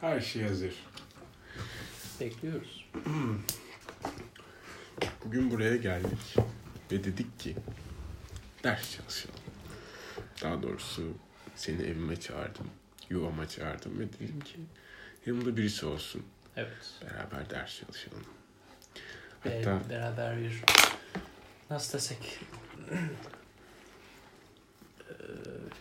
Her şey hazır. Bekliyoruz. Bugün buraya geldik ve dedik ki ders çalışalım. Daha doğrusu seni evime çağırdım, yuvama çağırdım ve dedim ki yanımda birisi olsun. Evet. Beraber ders çalışalım. Ve Hatta beraber bir nasıl desek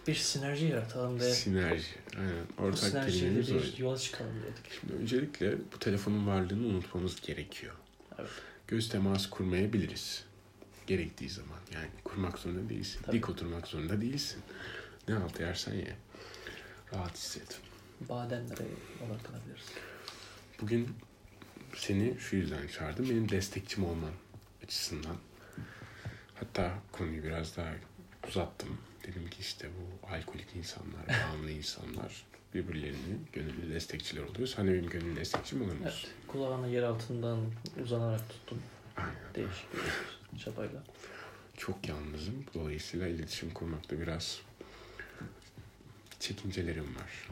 bir sinerji yaratalım ve sinerji. Aynen. bu Ortak sinerjiyle kelimemiz o. bir yola çıkalım dedik. Şimdi öncelikle bu telefonun varlığını unutmamız gerekiyor. Evet. Göz teması kurmayabiliriz. Gerektiği zaman. Yani kurmak zorunda değilsin. Tabii. Dik oturmak zorunda değilsin. Ne altı yersen ye. Rahat hisset. Bademlere odaklanabiliriz. Bugün seni şu yüzden çağırdım. Benim destekçim olman açısından. Hatta konuyu biraz daha uzattım. Dedim ki işte bu alkolik insanlar, bağımlı insanlar birbirlerinin gönüllü destekçiler oluyor. Sen de benim gönüllü destekçim olur musun? Evet. Kulağını yer altından uzanarak tuttum. Aynen. Değişik bir çabayla. Çok yalnızım. Dolayısıyla iletişim kurmakta biraz çekincelerim var.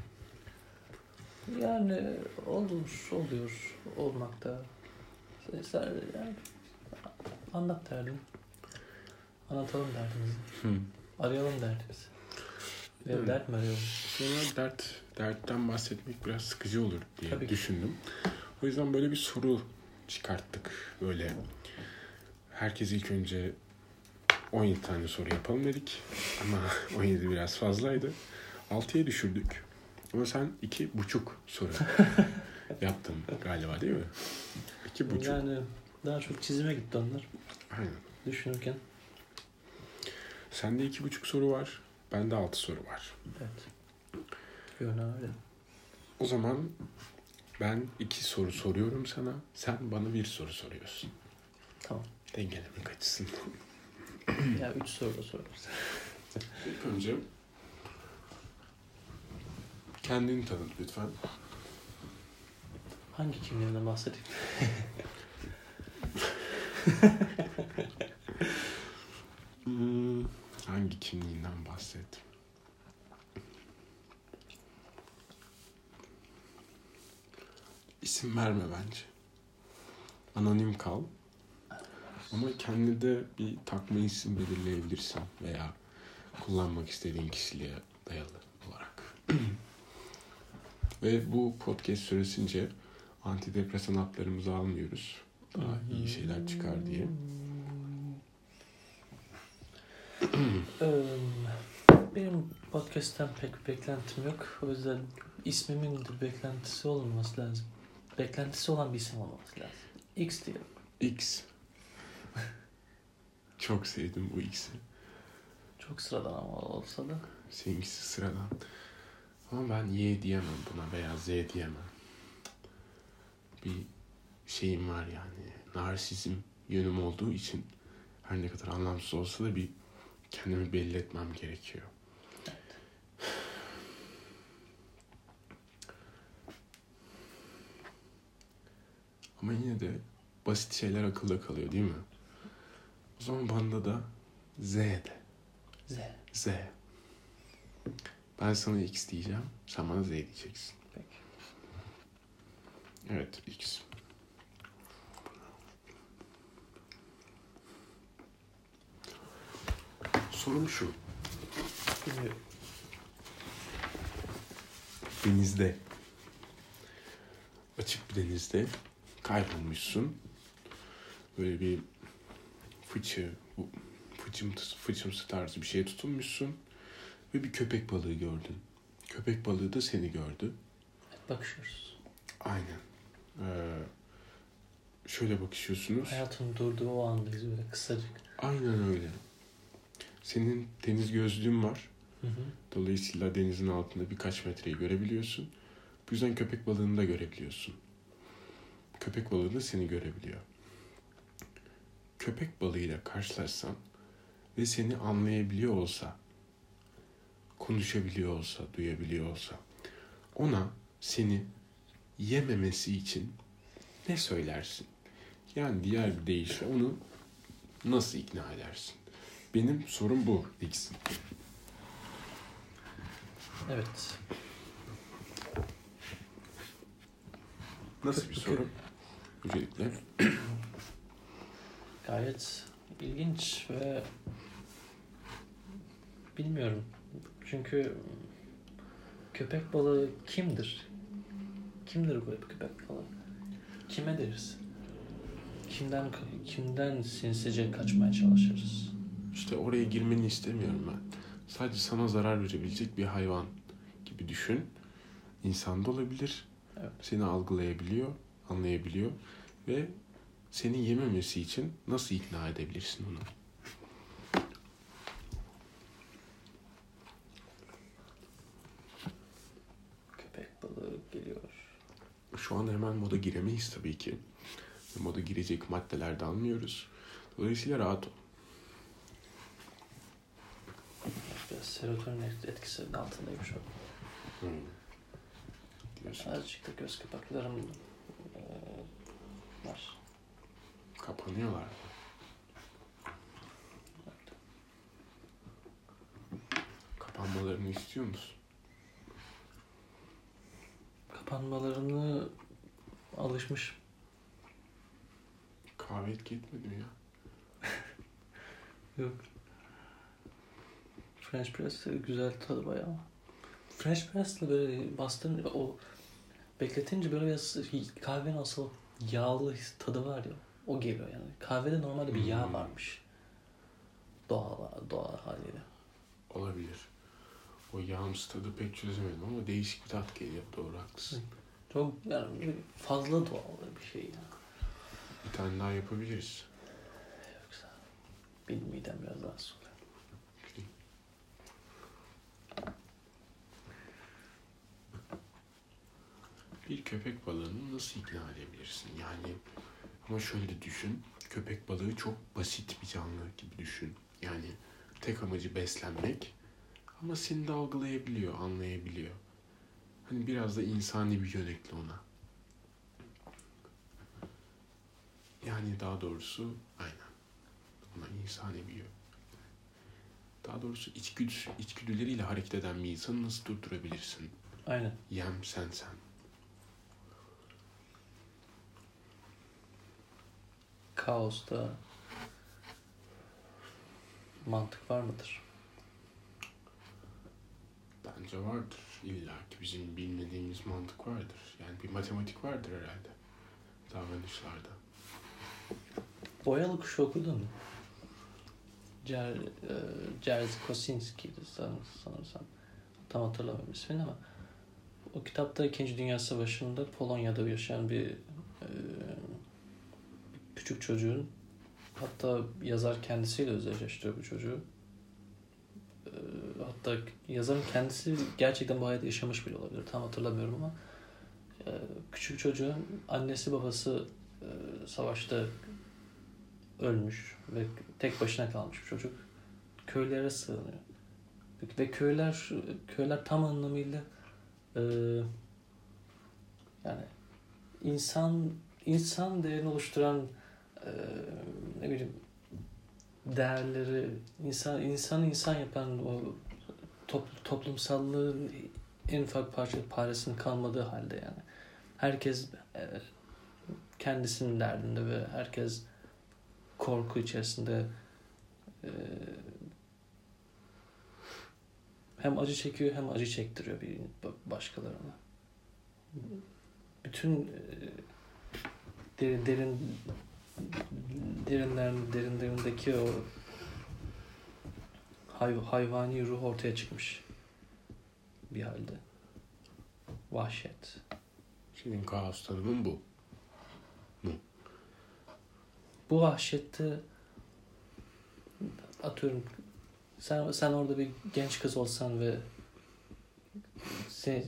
Yani olur, oluyor olmakta. Yani anlat derdini. Anlatalım derdimizi. Hı. Arayalım derdimizi. Ve Evet. dert mi arayalım? Sonra dert, dertten bahsetmek biraz sıkıcı olur diye Tabii ki. düşündüm. O yüzden böyle bir soru çıkarttık. Böyle herkes ilk önce 17 tane soru yapalım dedik. Ama 17 biraz fazlaydı. 6'ya düşürdük. Ama sen iki buçuk soru yaptın galiba değil mi? İki buçuk. Yani daha çok çizime gitti onlar Aynen. düşünürken. Sende iki buçuk soru var. Bende altı soru var. Evet. Yöne öyle. O zaman ben iki soru soruyorum sana. Sen bana bir soru soruyorsun. Tamam. Dengelemek açısından. Ya üç soru da sorarız. İlk önce kendini tanıt lütfen. Hangi kimliğinden bahsedeyim? Hmm, hangi kimliğinden bahset? İsim verme bence. Anonim kal. Ama kendi de bir takma isim belirleyebilirsin veya kullanmak istediğin kişiliğe dayalı olarak. Ve bu podcast süresince antidepresan haplarımızı almıyoruz. Daha iyi şeyler çıkar diye. Benim podcast'ten pek beklentim yok. O yüzden ismimin de beklentisi olmaması lazım. Beklentisi olan bir isim olması lazım. X diyelim. X. Çok sevdim bu X'i. Çok sıradan ama olsa da. Seninkisi sıradan. Ama ben Y diyemem buna veya Z diyemem. Bir şeyim var yani. Narsizm yönüm olduğu için her ne kadar anlamsız olsa da bir kendimi belli etmem gerekiyor. Ama yine de basit şeyler akılda kalıyor değil mi? O zaman banda da Z de. Z. Z. Ben sana X diyeceğim. Sen bana Z diyeceksin. Peki. Evet X. Sorum şu. Denizde. Açık bir denizde kaybolmuşsun. Böyle bir fıçı, bu fıçımsı, fıçımsı tarzı bir şeye tutunmuşsun. Ve bir köpek balığı gördün. Köpek balığı da seni gördü. Bakışıyoruz. Aynen. Ee, şöyle bakışıyorsunuz. Hayatın durduğu o andayız böyle kısacık. Aynen öyle. Senin deniz gözlüğün var. Hı hı. Dolayısıyla denizin altında birkaç metreyi görebiliyorsun. Bu yüzden köpek balığını da görebiliyorsun. Köpek balığı da seni görebiliyor. Köpek balığıyla karşılaşsan ve seni anlayabiliyor olsa, konuşabiliyor olsa, duyabiliyor olsa, ona seni yememesi için ne söylersin? Yani diğer bir deyişle onu nasıl ikna edersin? Benim sorum bu Dixon. Evet. Nasıl bir soru? Öncelikle. Gayet ilginç ve bilmiyorum. Çünkü köpek balığı kimdir? Kimdir bu köpek balığı? Kime deriz? Kimden kimden sinsice kaçmaya çalışırız? İşte oraya girmeni istemiyorum ben. Sadece sana zarar verebilecek bir hayvan gibi düşün. İnsan da olabilir. Evet. Seni algılayabiliyor, anlayabiliyor ve seni yememesi için nasıl ikna edebilirsin onu? Köpek balığı geliyor. Şu an hemen moda giremeyiz tabii ki. Moda girecek maddeler de almıyoruz. Dolayısıyla rahat ol. Biraz serotonin etkisinin altındayım şu an. Hmm. Azıcık da göz kapaklarım eee, var. Kapanıyorlar. Kapanmalarını istiyor musun? Kapanmalarını alışmış. Kahve etki etmedi mi ya? Yok. French press de güzel tadı bayağı. French press'le böyle bastırınca o bekletince böyle biraz kahvenin asıl yağlı tadı var ya. O geliyor yani. Kahvede normalde bir yağ Hmm. varmış. Doğal, doğal haliyle. Olabilir. O yağımsı tadı pek çözemedim ama değişik bir tat geliyor. Doğru haklısın. Çok yani fazla doğal bir şey yani. Bir tane daha yapabiliriz. Yoksa benim midem biraz rahatsız oluyor. Bir köpek balığını nasıl ikna edebilirsin? Yani ama şöyle düşün. Köpek balığı çok basit bir canlı gibi düşün. Yani tek amacı beslenmek. Ama seni de algılayabiliyor, anlayabiliyor. Hani biraz da insani bir yönekli ona. Yani daha doğrusu aynen. Ona insani bir yön. Daha doğrusu içgüdüsü, içgüdüleriyle hareket eden bir insanı nasıl durdurabilirsin? Aynen. Yem sen sen. Kaosta mantık var mıdır? Bence vardır. İlla ki bizim bilmediğimiz mantık vardır. Yani bir matematik vardır herhalde. Davranışlarda. Boyalı Kuşu okudun mu? Cer, e, Jerzy Kosinski'ydi san- sanırsam. Tam hatırlamıyorum ismini ama o kitapta İkinci Dünya Savaşı'nda Polonya'da yaşayan bir e, küçük çocuğun hatta yazar kendisiyle özdeşleştiriyor bu çocuğu. E, hatta yazarın kendisi gerçekten bu hayatı yaşamış bile olabilir. Tam hatırlamıyorum ama e, küçük çocuğun annesi babası e, savaşta ölmüş ve tek başına kalmış bir çocuk. Köylere sığınıyor. Ve köyler köyler tam anlamıyla e, yani insan insan değerini oluşturan ne bileyim değerleri insan insan insan yapan o top, toplumsallığın en ufak parça paresinin kalmadığı halde yani herkes e, kendisinin derdinde ve herkes korku içerisinde e, hem acı çekiyor hem acı çektiriyor bir başkalarına. Bütün e, derin derin derinlerin derinlerindeki o hay, hayvani ruh ortaya çıkmış bir halde. Vahşet. Senin kaos tanımın bu. Bu vahşette atıyorum sen sen orada bir genç kız olsan ve seni,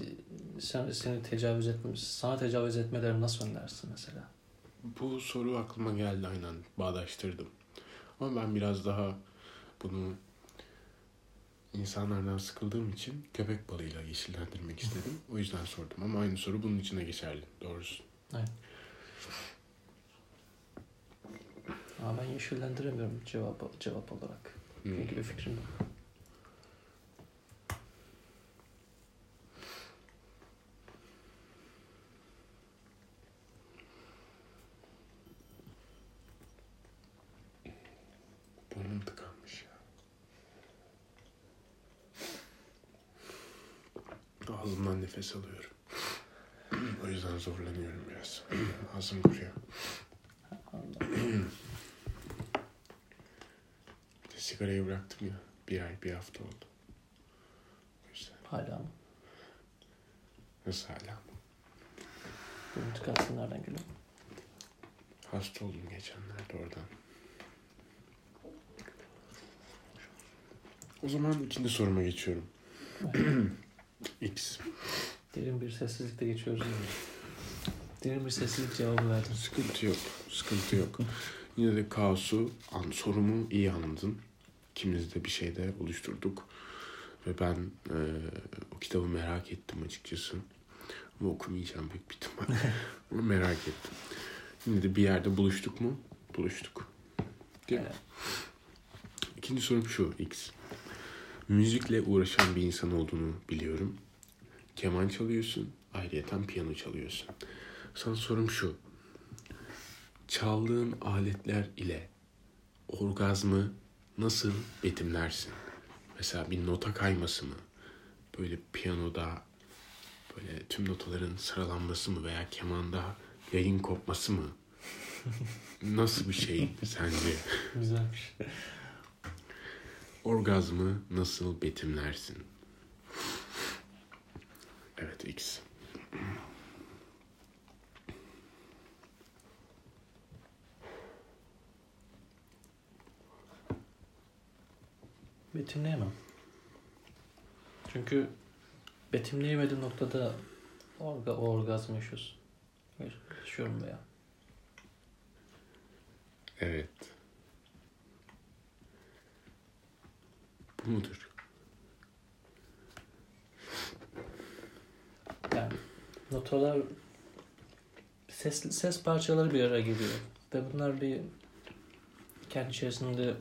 sen, seni tecavüz etmemiz, sana tecavüz etmeleri nasıl önlersin mesela? Bu soru aklıma geldi aynen. Bağdaştırdım. Ama ben biraz daha bunu insanlardan sıkıldığım için köpek balığıyla yeşillendirmek istedim. O yüzden sordum. Ama aynı soru bunun içine geçerli. Doğrusu. Ama ben yeşillendiremiyorum cevap cevap olarak. Hmm. Çünkü bir fikrim yok. Nefes alıyorum. O yüzden zorlanıyorum biraz. Ağzım kuruyor. Bir de sigarayı bıraktım ya. Bir ay, bir hafta oldu. Yüzden. Hala mı? Nasıl hala? Bu tıkansın nereden geliyor? Hasta oldum geçenlerde oradan. O zaman ikinci soruma geçiyorum. X. Derin bir sessizlikte geçiyoruz. değil mi? Derin bir sessizlik cevabı verdim. Sıkıntı yok. Sıkıntı yok. Yine de kaosu, an, sorumu iyi anladın. İkimiz de bir şeyde oluşturduk. Ve ben e, o kitabı merak ettim açıkçası. Ama okumayacağım büyük bir ihtimal. Ama merak ettim. Yine de bir yerde buluştuk mu? Buluştuk. Değil mi? Evet. İkinci sorum şu X. Müzikle uğraşan bir insan olduğunu biliyorum. Keman çalıyorsun, ayrıyeten piyano çalıyorsun. Sana sorum şu. Çaldığın aletler ile orgazmı nasıl betimlersin? Mesela bir nota kayması mı? Böyle piyanoda böyle tüm notaların sıralanması mı veya kemanda yayın kopması mı? Nasıl bir şey sence? Güzelmiş. Orgazmı nasıl betimlersin? Evet X. Betimleyemem. Çünkü betimleyemediğim noktada orga, orgazm yaşıyorsun. Yaşıyorum veya. Evet. Mudur? Yani notalar ses, ses parçaları bir araya geliyor. Ve bunlar bir kendi içerisinde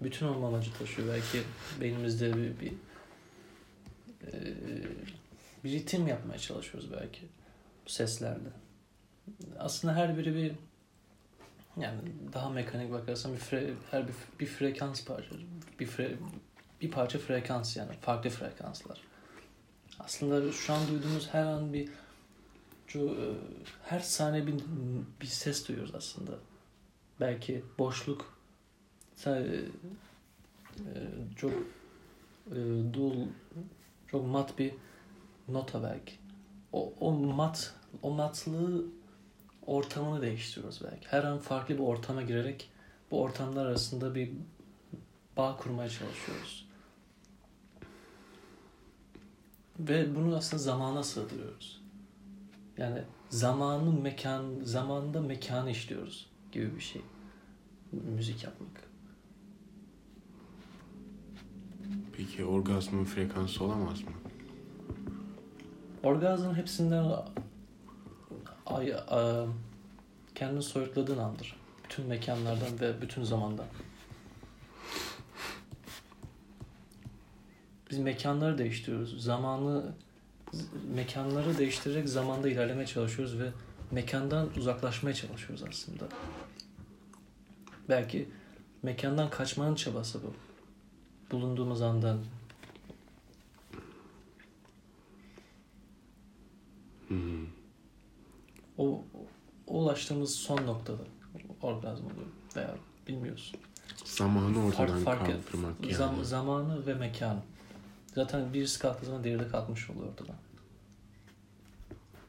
bütün olma amacı taşıyor. Belki beynimizde bir, bir, bir ritim yapmaya çalışıyoruz belki bu seslerde. Aslında her biri bir yani daha mekanik bakarsan bir fre, her bir, bir frekans parçası bir fre, bir parça frekans yani farklı frekanslar. Aslında şu an duyduğumuz her an bir şu, e, her saniye bir, bir ses duyuyoruz aslında. Belki boşluk sa- e, çok e, dul çok mat bir nota belki. O, o mat o matlığı ortamını değiştiriyoruz belki. Her an farklı bir ortama girerek bu ortamlar arasında bir bağ kurmaya çalışıyoruz. Ve bunu aslında zamana sığdırıyoruz. Yani zamanı mekan, zamanda mekanı işliyoruz gibi bir şey. Müzik yapmak. Peki orgazmın frekansı olamaz mı? Orgazm hepsinden ay, a, kendini soyutladığın andır. Bütün mekanlardan ve bütün zamandan. Biz mekanları değiştiriyoruz. Zamanı mekanları değiştirerek zamanda ilerlemeye çalışıyoruz ve mekandan uzaklaşmaya çalışıyoruz aslında. Belki mekandan kaçmanın çabası bu. Bulunduğumuz andan. Hmm. O, ulaştığımız son noktada orgazm oluyor veya bilmiyorsun. Zamanı ortadan Fark- fark et- kaldırmak yani. Zam- zamanı ve mekanı. Zaten birisi kalktığı zaman diğeri de kalkmış oluyor ortadan.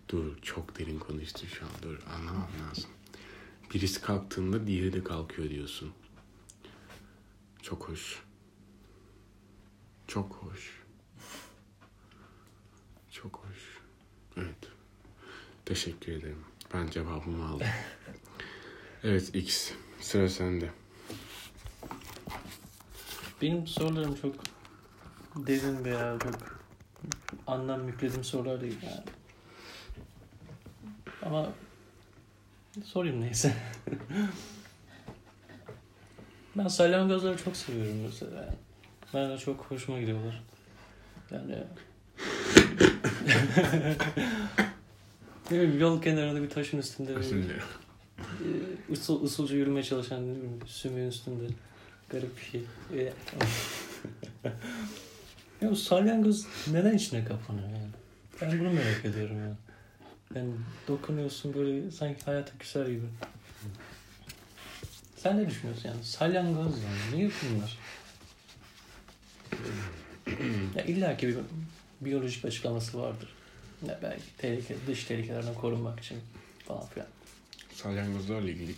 Dur çok derin konuştun şu an. Dur anlamam lazım. Birisi kalktığında diğeri de kalkıyor diyorsun. Çok hoş. Çok hoş. Çok hoş. Evet. Teşekkür ederim. Ben cevabımı aldım. evet X. Sıra sende. Benim sorularım çok derin veya çok anlam yüklediğim sorular değil yani. Ama sorayım neyse. ben salyangozları çok seviyorum mesela. Ben de çok hoşuma gidiyorlar. Yani ne bileyim, yol kenarında bir taşın üstünde dilerim. e, usul, usulca yürümeye çalışan ne bileyim, sümüğün üstünde garip bir şey. Ya bu salyangoz neden içine kapanıyor yani? Ben bunu merak ediyorum ya. Yani dokunuyorsun böyle sanki hayata küser gibi. Sen ne düşünüyorsun yani? Salyangoz yani. Niye bunlar? ya illa ki bir biyolojik açıklaması vardır. Ya belki tehlike, dış tehlikelerden korunmak için falan filan. Salyangozlarla ilgili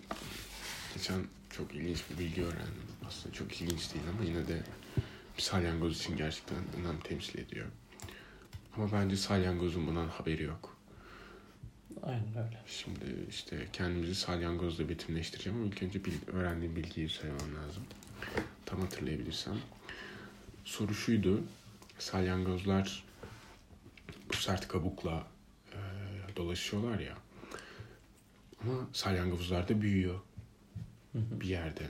geçen çok ilginç bir bilgi öğrendim. Aslında çok ilginç değil ama yine de salyangoz için gerçekten önem temsil ediyor. Ama bence salyangozun bundan haberi yok. Aynen öyle. Şimdi işte kendimizi salyangozla betimleştireceğim ama ilk önce bil, öğrendiğim bilgiyi söylemem lazım. Tam hatırlayabilirsem. Soru şuydu. Salyangozlar bu sert kabukla e, dolaşıyorlar ya. Ama salyangozlar da büyüyor Hı hı. bir yerde.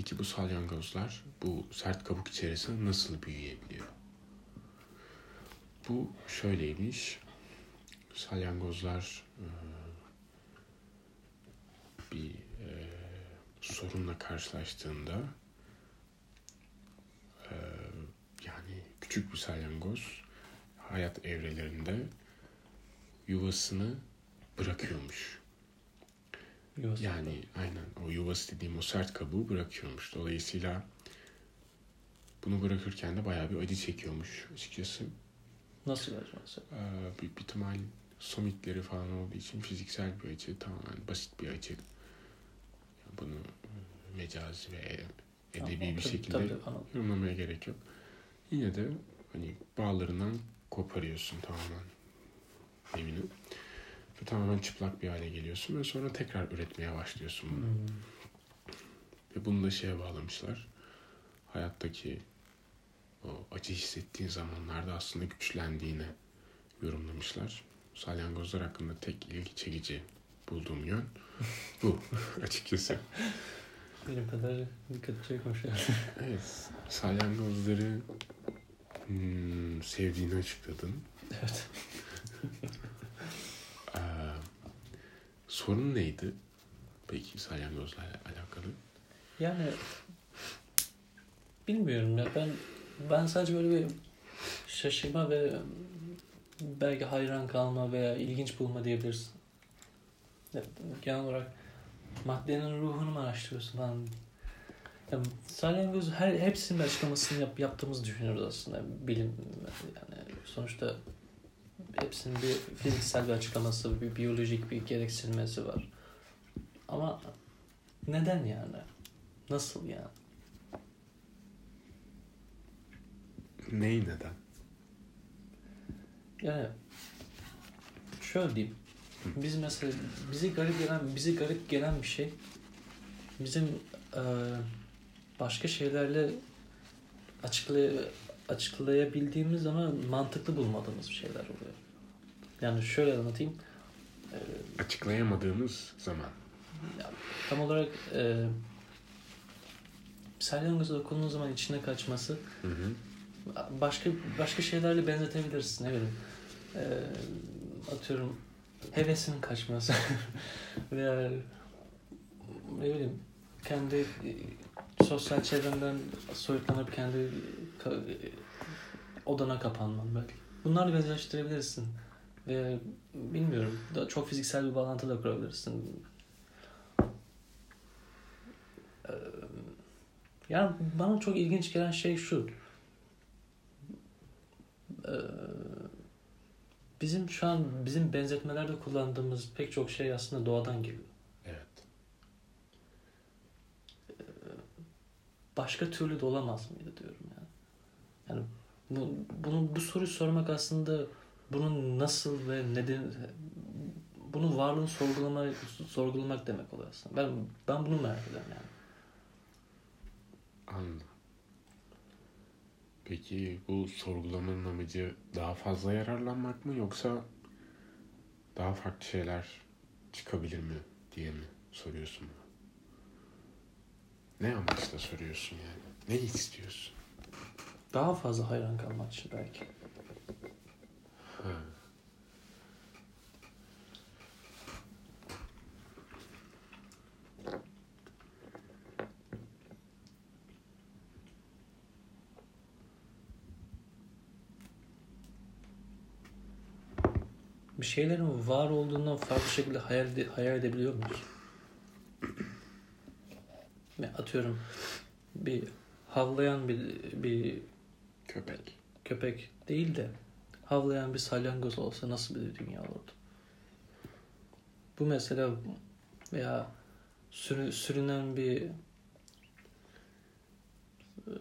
Peki bu salyangozlar bu sert kabuk içerisinde nasıl büyüyebiliyor? Bu şöyleymiş. Salyangozlar e, bir e, sorunla karşılaştığında e, yani küçük bir salyangoz hayat evrelerinde yuvasını bırakıyormuş. Yuvası. Yani aynen o yuvası dediğim o sert kabuğu bırakıyormuş. Dolayısıyla bunu bırakırken de bayağı bir acı çekiyormuş açıkçası. Nasıl acaba mesela? Ee, büyük bir ihtimal somitleri falan olduğu için fiziksel bir acı tamamen basit bir acı. Yani bunu mecazi ve e- edebi Tamam, bir tabii, şekilde tabii, anladım. yorumlamaya gerek yok. Yine de hani bağlarından koparıyorsun tamamen emini. Tamamen çıplak bir hale geliyorsun ve sonra tekrar üretmeye başlıyorsun bunu. Hmm. Ve bunu da şeye bağlamışlar. Hayattaki o acı hissettiğin zamanlarda aslında güçlendiğine yorumlamışlar. Salyangozlar hakkında tek ilgi çekici bulduğum yön bu açıkçası. Benim kadar dikkat çekmiş yani. Evet, salyangozları hmm, sevdiğini açıkladın. evet. Ee, sorun neydi? Peki salyangozlarla alakalı. Yani bilmiyorum ya ben ben sadece böyle bir şaşırma ve belki hayran kalma veya ilginç bulma diyebilirsin. Genel olarak maddenin ruhunu mu araştırıyorsun falan. Ya, salyangoz her hepsinin açıklamasını yap, yaptığımızı düşünüyoruz aslında bilim yani sonuçta hepsinin bir fiziksel bir açıklaması, bir biyolojik bir gereksinmesi var. Ama neden yani? Nasıl yani? Neyi neden? Yani şöyle diyeyim. Biz mesela bizi garip gelen bizi garip gelen bir şey bizim e, başka şeylerle açıklay açıklayabildiğimiz ama mantıklı bulmadığımız şeyler oluyor. Yani şöyle anlatayım. E, Açıklayamadığımız zaman. ya, tam olarak e, salyangoza dokunduğun zaman içine kaçması Hı hı. başka başka şeylerle benzetebilirsin ne bileyim. Ee, atıyorum hevesinin kaçması veya ne bileyim kendi e, sosyal çevrenden soyutlanıp kendi e, e, odana kapanman belki. Bunlarla benzeştirebilirsin. Ve bilmiyorum da çok fiziksel bir bağlantı da kurabilirsin. Ee, yani bana çok ilginç gelen şey şu. Ee, bizim şu an bizim benzetmelerde kullandığımız pek çok şey aslında doğadan geliyor. Evet. Başka türlü de olamaz mıydı diyorum yani. Yani bu, bunu, bu soruyu sormak aslında bunun nasıl ve neden bunun varlığını sorgulama, sorgulamak demek oluyor aslında. Ben ben bunu merak ediyorum yani. Anladım. Peki bu sorgulamanın amacı daha fazla yararlanmak mı yoksa daha farklı şeyler çıkabilir mi diye mi soruyorsun bunu? Ne amaçla soruyorsun yani? Ne istiyorsun? Daha fazla hayran kalmak için belki. Bir şeylerin var olduğundan farklı şekilde hayal, ede- hayal edebiliyor muyuz? Atıyorum bir havlayan bir, bir Köpek. köpek değil de havlayan bir salyangoz olsa nasıl bir dünya olurdu? Bu mesela veya sürü, sürünen bir e,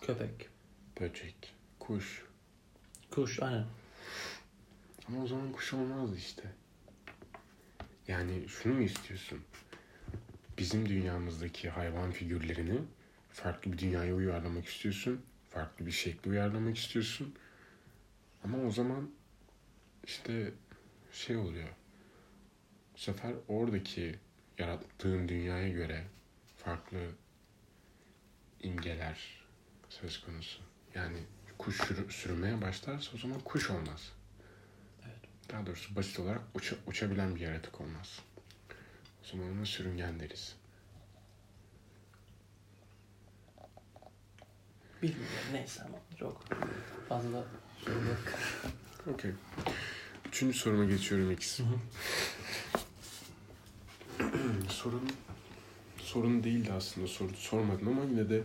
köpek, Böcek. Kuş. kuş aynen. Ama o zaman kuş olmazdı işte. Yani şunu mu istiyorsun? Bizim dünyamızdaki hayvan figürlerini farklı bir dünyaya uyarlamak istiyorsun. Farklı bir şekle uyarlamak istiyorsun. Ama o zaman işte şey oluyor. Bu sefer oradaki yarattığın dünyaya göre farklı imgeler söz konusu. Yani kuş sürmeye başlarsa o zaman kuş olmaz. Daha doğrusu basit olarak uça- uçabilen bir yaratık olmaz. O zaman ona sürüngen deriz. Bilmiyorum neyse ama çok fazla şey yok. Okey. Üçüncü soruma geçiyorum hı. sorun sorun değildi aslında soru sormadım ama yine de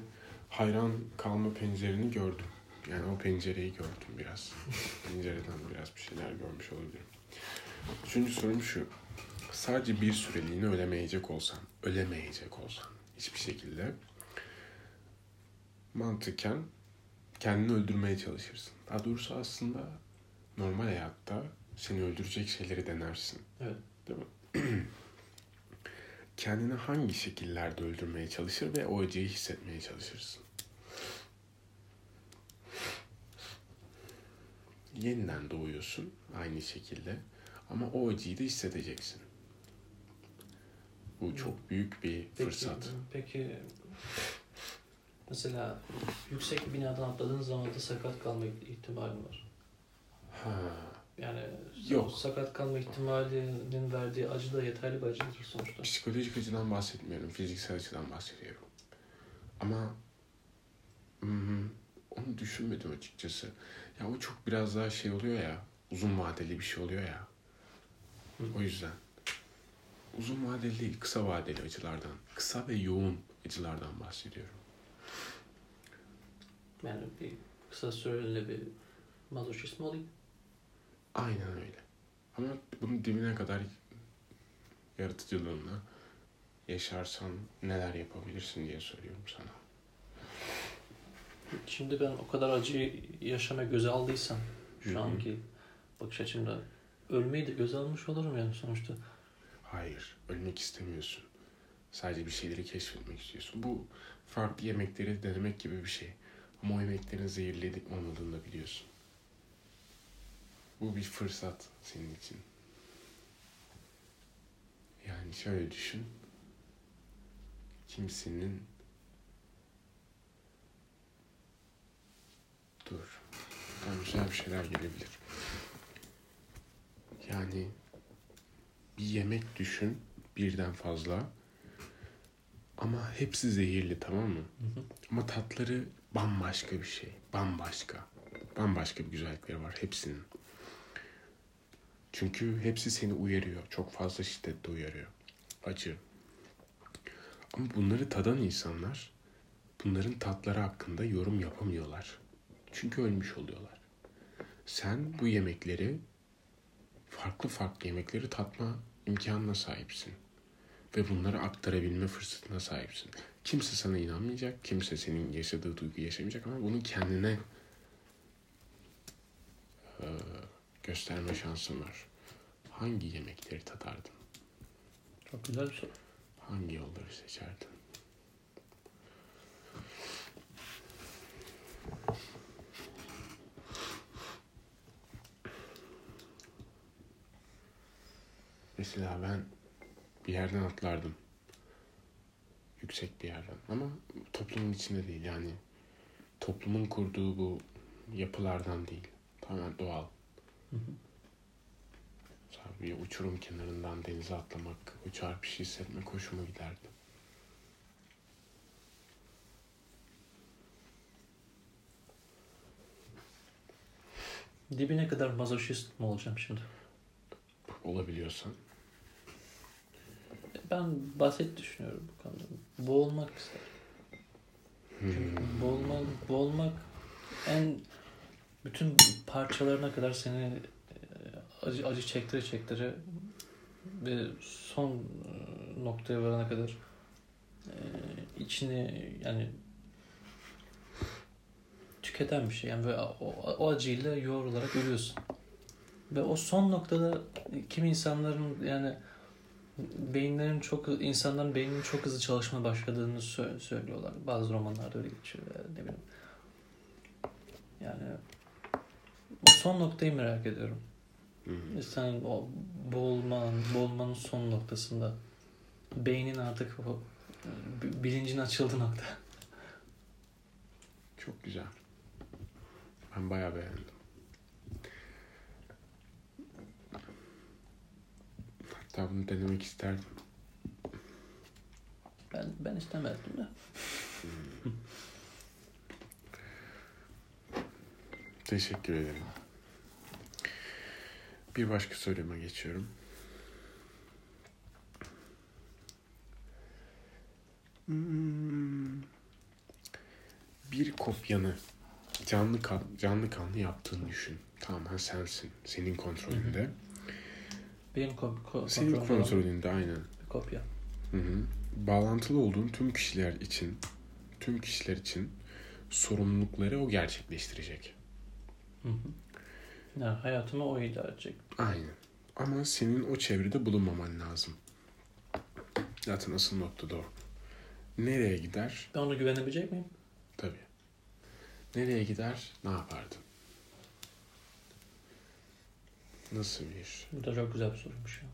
hayran kalma pencereni gördüm. Yani o pencereyi gördüm biraz. Pencereden biraz bir şeyler görmüş olabilirim. Üçüncü sorum şu. Sadece bir süreliğine ölemeyecek olsan, ölemeyecek olsan hiçbir şekilde mantıken kendini öldürmeye çalışırsın. Daha doğrusu aslında normal hayatta seni öldürecek şeyleri denersin. Evet. Değil mi? Kendini hangi şekillerde öldürmeye çalışır ve o acıyı hissetmeye çalışırsın? Yeniden doğuyorsun aynı şekilde ama o acıyı da hissedeceksin. Bu çok büyük bir Peki, fırsat. Peki mesela yüksek bir binadan atladığın zaman da sakat kalma ihtimali var. Ha, Yani Yok. sakat kalma ihtimalinin verdiği acı da yeterli bir acıdır sonuçta. psikolojik açıdan bahsetmiyorum, fiziksel açıdan bahsediyorum. Ama hmm, onu düşünmedim açıkçası. Ya o çok biraz daha şey oluyor ya, uzun vadeli bir şey oluyor ya. Hı. O yüzden. Uzun vadeli değil, kısa vadeli acılardan. Kısa ve yoğun acılardan bahsediyorum. Yani bir kısa süreli bir mazoşist mi olayım? Aynen öyle. Ama bunun dibine kadar yaratıcılığını yaşarsan neler yapabilirsin diye soruyorum sana. Şimdi ben o kadar acıyı yaşama göze aldıysam şu anki bakış açımda ölmeyi de göze almış olurum yani sonuçta. Hayır, ölmek istemiyorsun. Sadece bir şeyleri keşfetmek istiyorsun. Bu farklı yemekleri denemek gibi bir şey. Yemeklerin zehirli olmadığını da biliyorsun. Bu bir fırsat senin için. Yani şöyle düşün. Kimsenin Dur. Tam güzel bir şeyler gelebilir. Yani bir yemek düşün birden fazla ama hepsi zehirli tamam mı? Hı hı. Ama tatları bambaşka bir şey. Bambaşka. Bambaşka bir güzellikleri var hepsinin. Çünkü hepsi seni uyarıyor. Çok fazla şiddetle uyarıyor. Acı. Ama bunları tadan insanlar bunların tatları hakkında yorum yapamıyorlar. Çünkü ölmüş oluyorlar. Sen bu yemekleri farklı farklı yemekleri tatma imkanına sahipsin. Ve bunları aktarabilme fırsatına sahipsin. Kimse sana inanmayacak, kimse senin yaşadığı duyguyu yaşamayacak ama bunu kendine e, gösterme şansın var. Hangi yemekleri tadardın? Çok güzel bir soru. Hangi yolları seçerdin? Mesela ben bir yerden atlardım. Yüksek bir yerden. Ama toplumun içinde değil yani. Toplumun kurduğu bu yapılardan değil. Tamamen doğal. Hı hı. Bir uçurum kenarından denize atlamak, o çarpışı hissetmek hoşuma giderdi. Dibine kadar mazoşist mi olacağım şimdi? Olabiliyorsan. Ben basit düşünüyorum bu konuda. Boğulmak isterim. Çünkü boğulmak, boğulmak en bütün parçalarına kadar seni e, acı, acı çektire çektire ve son e, noktaya varana kadar e, içini yani tüketen bir şey. Yani ve o, o acıyla yoğrularak ölüyorsun. Ve o son noktada kimi insanların yani beyinlerin çok insanların beyninin çok hızlı çalışmaya başladığını sö- söylüyorlar. Bazı romanlarda öyle geçiyor. Yani ne bileyim. Yani son noktayı merak ediyorum. Hı. Sen o boğulmanın, boğulmanın son noktasında beynin artık o bilincin açıldığı nokta. Çok güzel. Ben bayağı beğendim. Hatta bunu denemek isterdim. Ben ben istemezdim de. Teşekkür ederim. Bir başka soruma geçiyorum. Hmm. Bir kopyanı canlı kan, canlı kanlı yaptığını düşün. Tamamen sensin. Senin kontrolünde. Benim ko- Senin kontrolümde kontrolünde aynen. bir kopya. Hı hı. Bağlantılı olduğun tüm kişiler için, tüm kişiler için sorumlulukları o gerçekleştirecek. Hı hı. Yani hayatımı o idare edecek. Aynen. Ama senin o çevrede bulunmaman lazım. Zaten asıl nokta da o. Nereye gider? Ben ona güvenebilecek miyim? Tabii. Nereye gider? Ne yapardın? Nasıl bir... Bu da çok güzel bir soruymuş ya.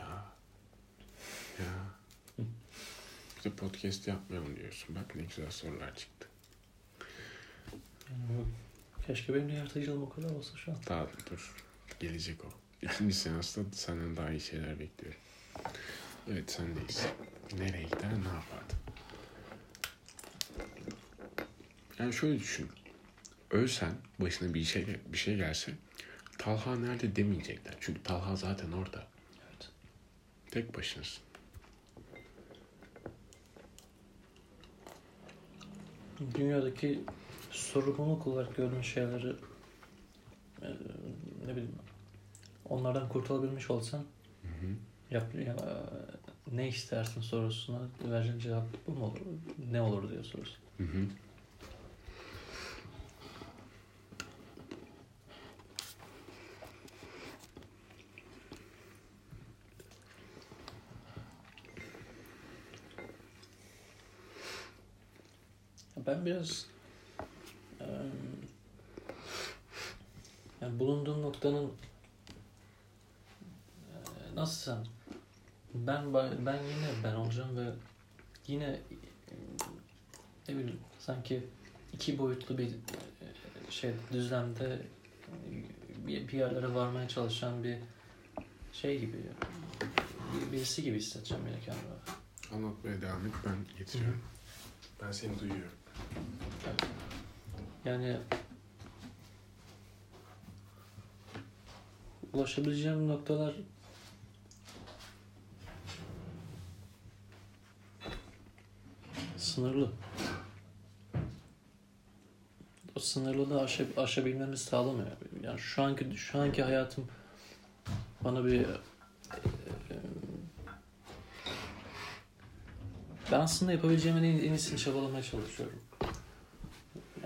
Ya. Ya. Bir de podcast yapmayalım diyorsun. Bak ne güzel sorular çıktı. Yani keşke benim de yaratıcılığım o kadar olsa şu an. Daha dur. Gelecek o. İkinci seansta senden daha iyi şeyler bekliyorum. Evet sendeyiz. Nereye gider ne yapardın? Yani şöyle düşün. Ölsen başına bir şey bir şey gelse Talha nerede demeyecekler. Çünkü Talha zaten orada. Evet. Tek başınasın. Dünyadaki sorumluluk olarak gördüğün şeyleri e, ne bileyim onlardan kurtulabilmiş olsan Hı hı. yap, ya, e, ne istersin sorusuna vereceğin cevap bu mu olur? Ne olur diye sorusu. Hı hı. Ben biraz yani bulunduğum noktanın nasıl sen ben ben yine ben olacağım ve yine ne bileyim sanki iki boyutlu bir şey düzlemde bir, yerlere varmaya çalışan bir şey gibi bir- birisi gibi hissedeceğim yine kendimi. Anlatmaya devam et ben getiriyorum. Ben seni duyuyorum. Yani ulaşabileceğim noktalar sınırlı. O sınırlılığı aşa, aşabilmemi sağlamıyor. Yani şu anki şu anki hayatım bana bir e, e, ben aslında yapabileceğimin en, en iyisini çabalamaya çalışıyorum.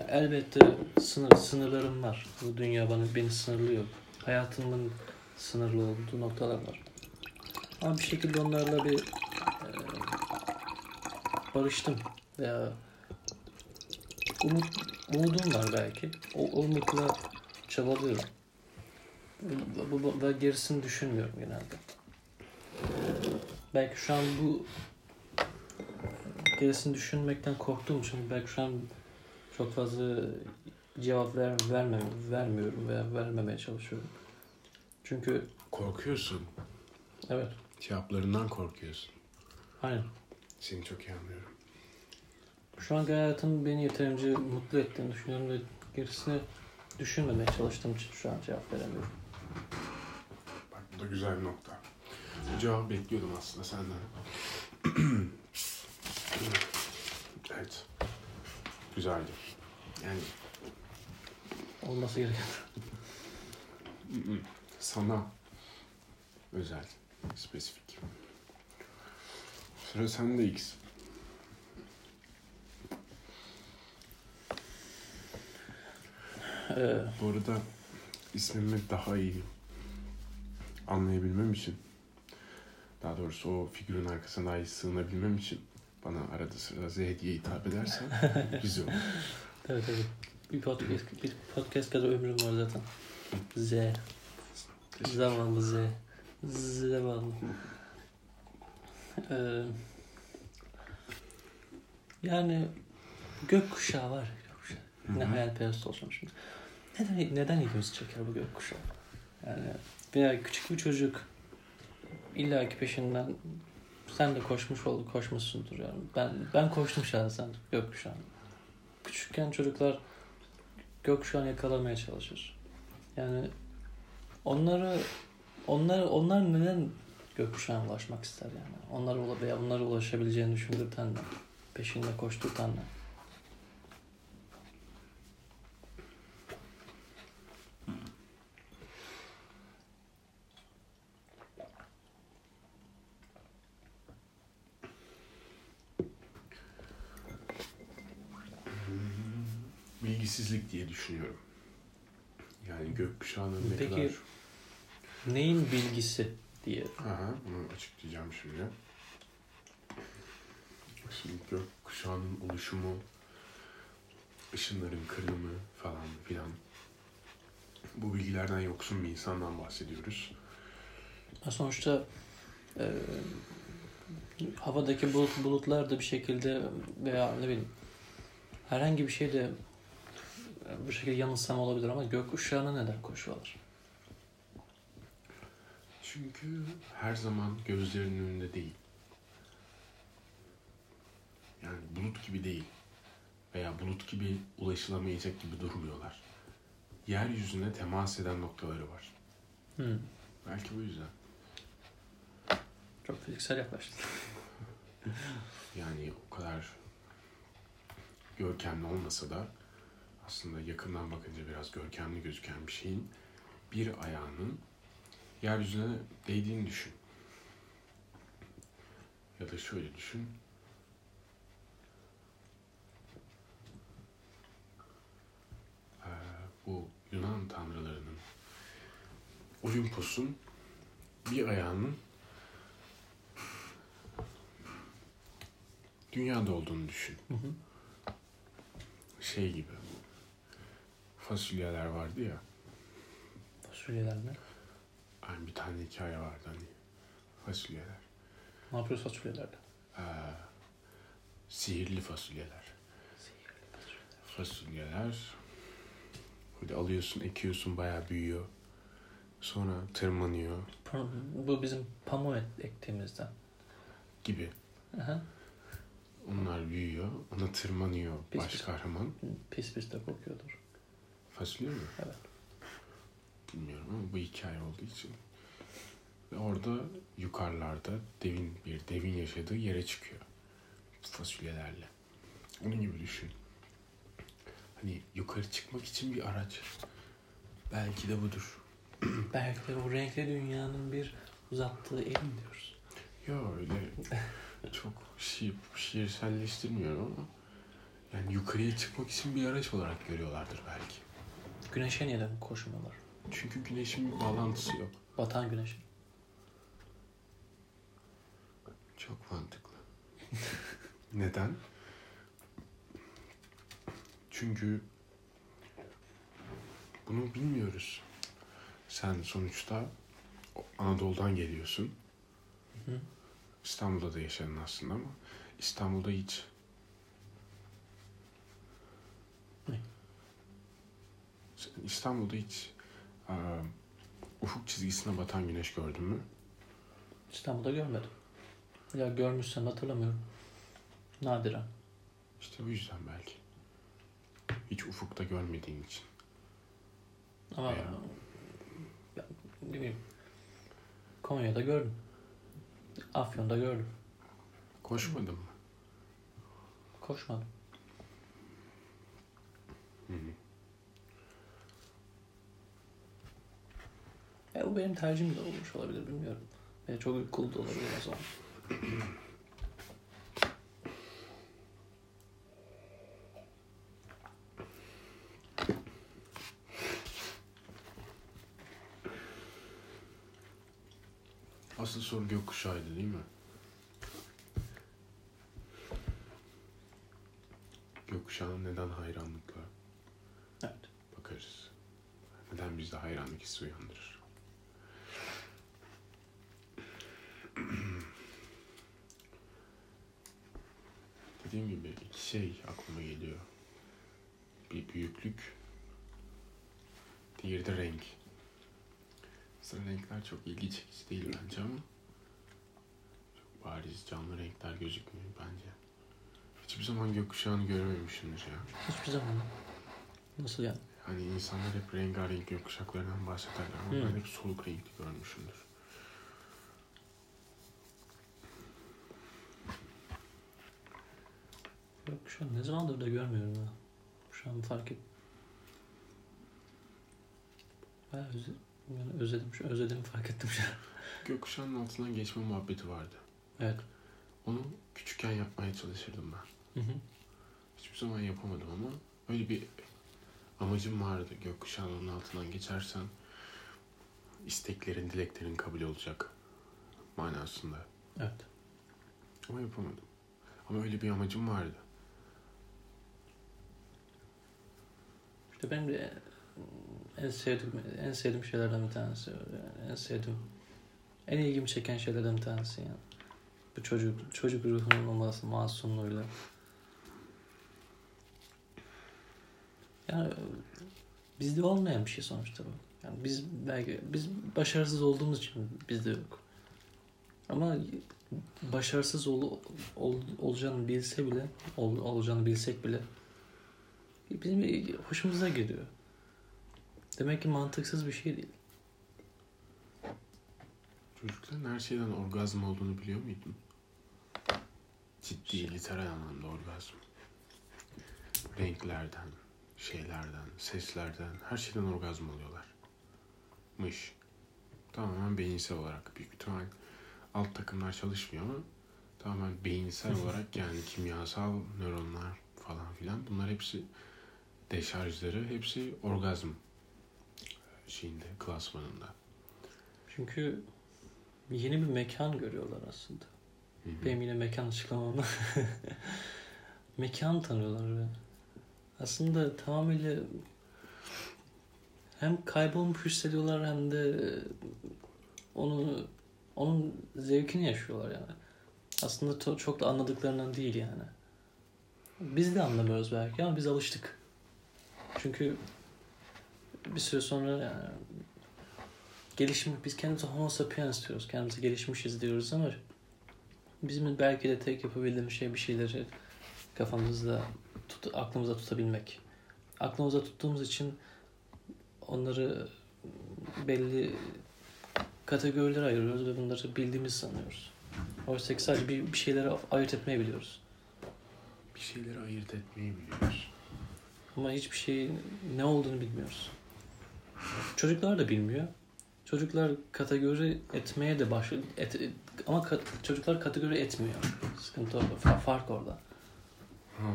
Elbette sınır, sınırlarım var. Bu dünya bana beni sınırlıyor. Hayatımın sınırlı olduğu noktalar var. Ama bir şekilde onlarla bir e, barıştım. Veya umut, umudum var belki. O, umutla çabalıyorum. Bu, bu, bu- gerisini düşünmüyorum genelde. Belki şu an bu gerisini düşünmekten korktuğum için belki şu an çok fazla cevap ver, vermem, vermiyorum veya vermemeye çalışıyorum. Çünkü Korkuyorsun. evet, Cevaplarından korkuyorsun. aynen. Seni çok iyi anlıyorum. Şu an hayatım beni yeterince mutlu ettiğini düşünüyorum ve gerisini düşünmemeye çalıştığım için şu an cevap veremiyorum. Bak bu da güzel bir nokta. Bu cevabı bekliyordum aslında senden. evet. Güzeldi. Yani Olması gereken. sana özel, spesifik. Sıra sende X. Ee, Bu arada ismimi daha iyi anlayabilmem için daha doğrusu o figürün arkasına daha iyi sığınabilmem için bana arada sırada Z diye hitap edersen güzel olur. Evet evet. Bir podcast, bir podcast kadar ömrüm var zaten. Z. Zavallı Z. Zavallı. Ee, yani gökkuşağı var. Gökkuşağı. Ne hayalperest olacağım şimdi. Neden, neden ilgimizi çeker bu gökkuşağı? Yani veya küçük bir çocuk illa ki peşinden sen de koşmuş ol, koşmuşsundur yani. Ben ben koştum şahsen gökkuşağına. Küçükken çocuklar gökkuşağını yakalamaya çalışır. Yani onları onlar onlar neden gökkuşağına ulaşmak ister yani? Onlara veya onlara ulaşabileceğini düşündürten ne? Peşinde koşturtan ne? Bilgisizlik diye düşünüyorum. Yani gökkuşağının ne Peki- kadar... Neyin bilgisi diye. Aha, bunu açıklayacağım şimdi. Şimdi gökkuşağının oluşumu, ışınların kırılımı falan filan. Bu bilgilerden yoksun bir insandan bahsediyoruz. Sonuçta e, havadaki bulut, bulutlar da bir şekilde veya ne bileyim herhangi bir şeyde e, bu şekilde yanılsama olabilir ama gökkuşağına neden koşuyorlar? Çünkü her zaman gözlerinin önünde değil. Yani bulut gibi değil. Veya bulut gibi ulaşılamayacak gibi durmuyorlar. Yeryüzüne temas eden noktaları var. Hmm. Belki bu yüzden. Çok fiziksel yaklaştın. Yani o kadar görkemli olmasa da aslında yakından bakınca biraz görkemli gözüken bir şeyin bir ayağının yeryüzüne değdiğini düşün. Ya da şöyle düşün. Ee, bu Yunan tanrılarının Olimpos'un bir ayağının dünyada olduğunu düşün. Hı hı. Şey gibi. Fasulyeler vardı ya. Fasulyeler mi? Hani bir tane hikaye vardı hani. Fasulyeler. Ne yapıyoruz fasulyelerle? Ee, sihirli fasulyeler. Fasulyeler. Böyle alıyorsun, ekiyorsun, bayağı büyüyor. Sonra tırmanıyor Bu bizim pamuğu ek- ektiğimizden. gibi. Aha. Onlar büyüyor, ona tırmanıyor Pis baş pis. kahraman. Pis pis de kokuyordur. Fasulye mi? Evet. Bilmiyorum ama bu hikaye olduğu için. Ve orada yukarılarda devin bir devin yaşadığı yere çıkıyor. Fasulyelerle. Onun gibi düşün. Hani yukarı çıkmak için bir araç. Belki de budur. Belki de bu renkli dünyanın bir uzattığı elin diyoruz. Ya öyle çok şiir, şiirselleştirmiyorum ama yani yukarıya çıkmak için bir araç olarak görüyorlardır belki. Güneşe neden koşmuyorlar? Çünkü güneşin bir bağlantısı yok. Batan güneş. Çok mantıklı. Neden? Çünkü bunu bilmiyoruz. Sen sonuçta Anadolu'dan geliyorsun. Hı. İstanbul'da da yaşadın aslında ama İstanbul'da hiç Ne? Sen İstanbul'da hiç eee, ufuk çizgisine batan güneş gördün mü? İstanbul'da görmedim. Ya görmüşsem hatırlamıyorum. Nadiren. İşte bu yüzden belki. Hiç ufukta görmediğin için. Ama Veya- ben, ne bileyim, Konya'da gördüm. Afyon'da gördüm. Koşmadın mı? Koşmadım. Hı hı. E, bu benim tercihim de olmuş olabilir bilmiyorum. Ve çok uykulu da olabilir o zaman. Asıl soru gökkuşağıydı değil mi? Gökkuşağına neden hayranlıkla Evet. bakarız? Neden bizde hayranlık hissi uyandırır? Dediğim gibi iki şey aklıma geliyor. Bir büyüklük, diğeri de renk. Mesela renkler çok ilgi çekici değil bence ama çok bariz canlı renkler gözükmüyor bence. Hiçbir zaman gökkuşağını görememişimdir ya. Hiçbir zaman. Nasıl yani? Hani insanlar hep rengarenk gökkuşaklarından bahsederler ama Hmm. ben hep soluk renkli görmüşümdür. Yok şu an ne zamandır da görmüyorum ya. Şu an fark et. Bayağı özle, yani özledim, şu özledim fark ettim şu an. Gökkuşağının altından geçme muhabbeti vardı. Evet. Onu küçükken yapmaya çalışırdım ben. Hı hı. Hiçbir zaman yapamadım ama öyle bir amacım vardı. Gökkuşağının altından geçersen isteklerin, dileklerin kabul olacak manasında. Evet. Ama yapamadım. Ama öyle bir amacım vardı. Benim de en sevdiğim, en sevdiğim şeylerden bir tanesi. Yani en sevdiğim, en ilgimi çeken şeylerden bir tanesi yani. Bu çocuk, çocuk ruhunun olması, masumluğuyla. Yani bizde olmayan bir şey sonuçta bu. Yani biz belki biz başarısız olduğumuz için bizde yok. Ama başarısız ol, ol, olacağını bilse bile, ol, olacağını bilsek bile bizim hoşumuza gidiyor. Demek ki mantıksız bir şey değil. Çocukların her şeyden orgazm olduğunu biliyor muydun? Ciddi, literal anlamda orgazm. Renklerden, şeylerden, seslerden, her şeyden orgazm oluyorlar. Mış. Tamamen beyinsel olarak. Büyük ihtimal alt takımlar çalışmıyor ama tamamen beyinsel olarak yani kimyasal nöronlar falan filan bunlar hepsi deşarjları hepsi orgazm şeyinde, klasmanında. Çünkü yeni bir mekan görüyorlar aslında. Hı hı. Benim yine mekan açıklamamla. mekan tanıyorlar ve aslında tamamıyla hem kaybolmuş hissediyorlar hem de onu onun zevkini yaşıyorlar yani. Aslında çok da anladıklarından değil yani. Biz de anlamıyoruz belki ama biz alıştık. Çünkü bir süre sonra yani gelişim biz kendimize homo sapiens diyoruz. Kendimize gelişmişiz diyoruz ama bizim belki de tek yapabildiğimiz şey bir şeyleri kafamızda tut, aklımızda tutabilmek. Aklımızda tuttuğumuz için onları belli kategorilere ayırıyoruz ve bunları bildiğimizi sanıyoruz. Oysa ki sadece bir, bir şeyleri ayırt etmeyi biliyoruz. Bir şeyleri ayırt etmeyi biliyoruz. Ama hiçbir şeyin ne olduğunu bilmiyoruz. Çocuklar da bilmiyor. Çocuklar kategori etmeye de başlıyor. Et, et- ama ka- çocuklar kategori etmiyor. Sıkıntı orada. Fa- fark orada. Hmm.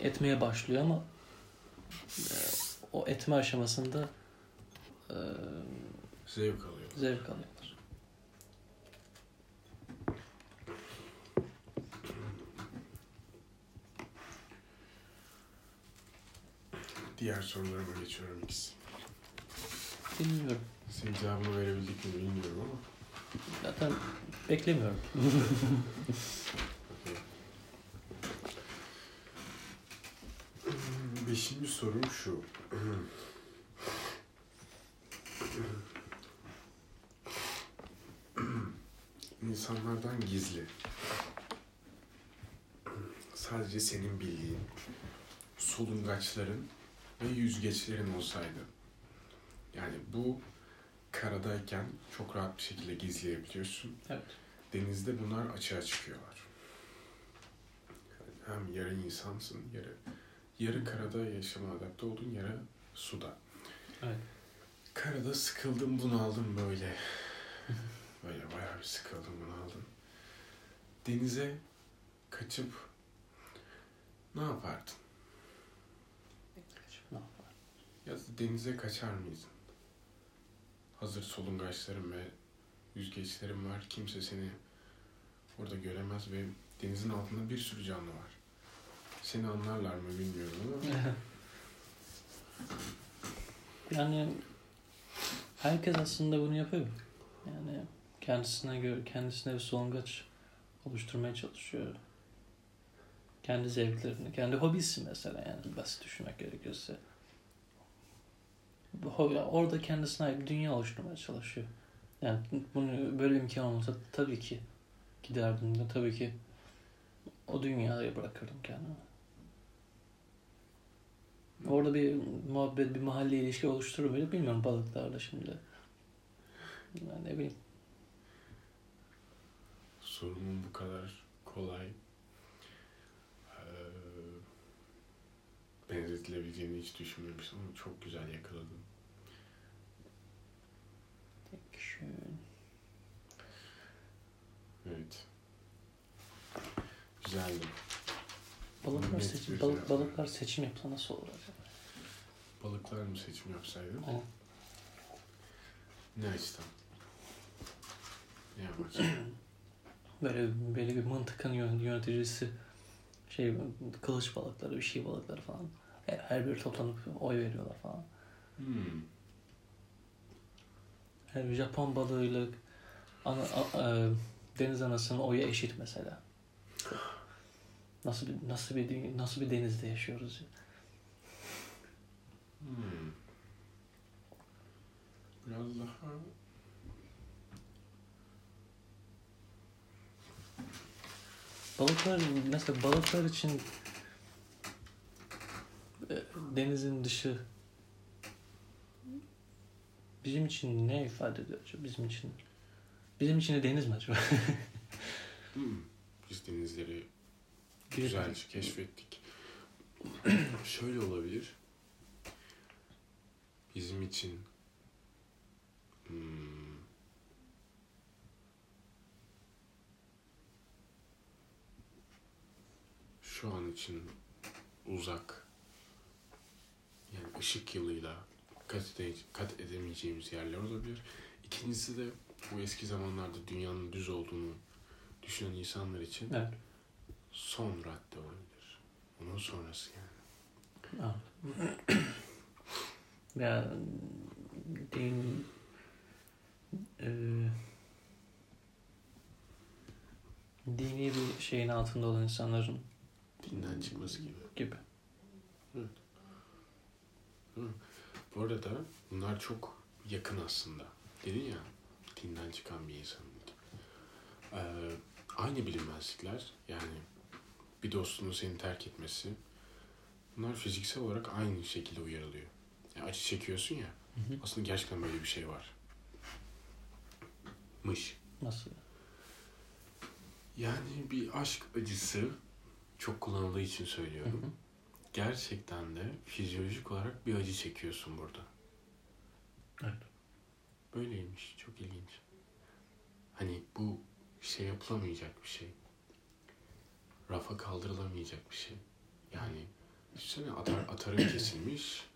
Etmeye başlıyor ama e, o etme aşamasında e, Zevk alıyor. zevk alıyorlar. Diğer sorularıma geçiyorum X. Bilmiyorum. Senin cevabını verebildik mi bilmiyorum ama. Zaten beklemiyorum. Beşinci sorum şu. İnsanlardan gizli. Sadece senin bildiğin solungaçların ve yüzgeçlerin olsaydı Yani bu karadayken çok rahat bir şekilde gizleyebiliyorsun. Evet. Denizde bunlar açığa çıkıyorlar. Hem yarı insansın, yarı yarı karada yaşama adapte oldun, yarı suda. Evet. Karada sıkıldım, bunaldım böyle. Böyle bayağı bir sıkıldım, bunaldım. Denize kaçıp ne yapardın? Ne yapar? Ya da denize kaçar mıydın? Hazır solungaçların ve yüzgeçlerin var. Kimse seni orada göremez ve denizin altında bir sürü canlı var. Seni anlarlar mı bilmiyorum ama yani herkes aslında bunu yapıyor. Yani kendisine göre kendisine bir solungaç oluşturmaya çalışıyor. Kendi zevklerini, kendi hobisi mesela yani basit düşünmek gerekirse. Orada kendisine ait dünya oluşturmaya çalışıyor. Yani bunu böyle imkan olmasa tabii ki giderdim de tabii ki o dünyaya bırakırdım kendimi. Orada bir muhabbet, bir mahalle ilişki oluşturur böyle bilmiyorum balıklarla şimdi. Yani ne bileyim. sorumun bu kadar kolay benzetilebileceğini hiç düşünmemiştim ama çok güzel yakaladın. Şöyle. Evet. Güzeldi. Balıklar, Net seçim, bir balık, cevap. balıklar seçim yapsa nasıl olur acaba? Balıklar mı seçim yapsaydım? Aynen. Ne açıdan? Ne amaçla? Böyle, böyle bir mıntıkanın yön- yöneticisi şey kılıç balıkları, bir şey balıkları falan. Her, her biri toplanıp oy veriyorlar falan. Hmm. Japon balığıyla ana, a- e, deniz anasının oyu eşit mesela. Nasıl bir nasıl bir nasıl bir denizde yaşıyoruz? ya? Hmm. Biraz daha Balıklar mesela balıklar için e, denizin dışı bizim için ne ifade ediyor acaba bizim için? Bizim için de deniz mi acaba? hmm. biz denizleri güzelce keşfettik. Şöyle olabilir. Bizim için hmm, şu an için uzak yani ışık yılıyla kat, ede- kat edemeyeceğimiz yerler olabilir. İkincisi de bu eski zamanlarda dünyanın düz olduğunu düşünen insanlar için Evet. son radde olabilir. Onun sonrası yani. Ya din e, dini bir şeyin altında olan insanların Dinden çıkması gibi. gibi. Bu arada bunlar çok yakın aslında. Dedin ya dinden çıkan bir insan. Ee, aynı bilinmezlikler yani bir dostunun seni terk etmesi bunlar fiziksel olarak aynı şekilde uyarılıyor. Yani acı çekiyorsun ya Hı hı. aslında gerçekten böyle bir şey var. Mış. Nasıl? Yani bir aşk acısı çok kullanıldığı için Hı söylüyorum. hı. Gerçekten de fizyolojik olarak bir acı çekiyorsun burada. Evet. Böyleymiş. Çok ilginç. Hani bu şey yapılamayacak bir şey. Rafa kaldırılamayacak bir şey. Yani düşünsene atar, atarın kesilmiş.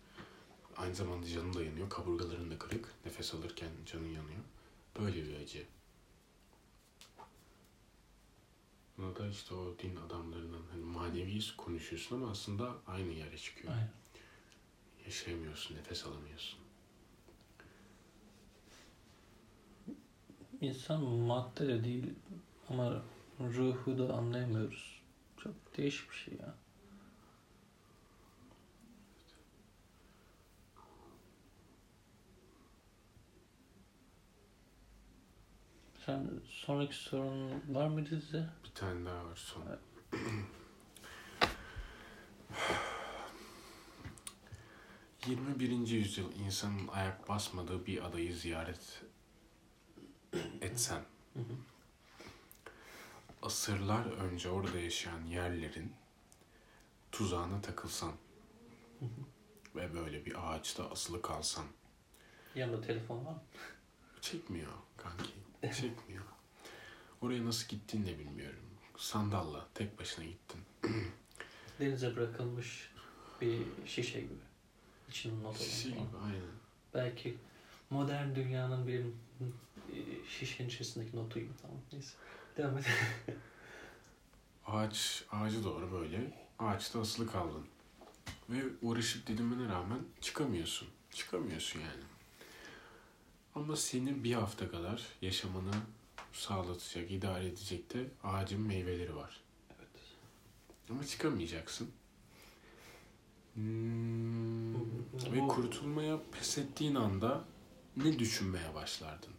Aynı zamanda canın da yanıyor. Kaburgaların da kırık. Nefes alırken canın yanıyor. Böyle bir acı. Buna da işte o din adamlarının hani manevi konuşuyorsun ama aslında aynı yere çıkıyor. Aynen. Yaşayamıyorsun, nefes alamıyorsun. İnsan madde de değil ama ruhu da anlayamıyoruz. Çok değişik bir şey ya. Sen sonraki sorun var mıydı size? Bir tane daha var son. Evet. 21. yüzyıl insanın ayak basmadığı bir adayı ziyaret etsen, Hı hı. asırlar önce orada yaşayan yerlerin tuzağına takılsan Hı ve böyle bir ağaçta asılı kalsan Yanında telefon var mı? çekmiyor kanki, çekmiyor. Oraya nasıl gittiğini de bilmiyorum. Sandalla tek başına gittin. Denize bırakılmış bir şişe gibi. İçinin not falan. gibi aynen. Belki modern dünyanın bir e, şişenin içerisindeki notuyum tamam neyse. Devam et. Ağaç, ağacı doğru böyle ağaçta asılı kaldın. Ve uğraşıp didinmene rağmen çıkamıyorsun. Çıkamıyorsun yani. Ama senin bir hafta kadar yaşamanı sağlatacak, idare edecek de ağacın meyveleri var. evet. Ama çıkamayacaksın. Hmm, ve kurtulmaya pes ettiğin anda ne düşünmeye başlardın?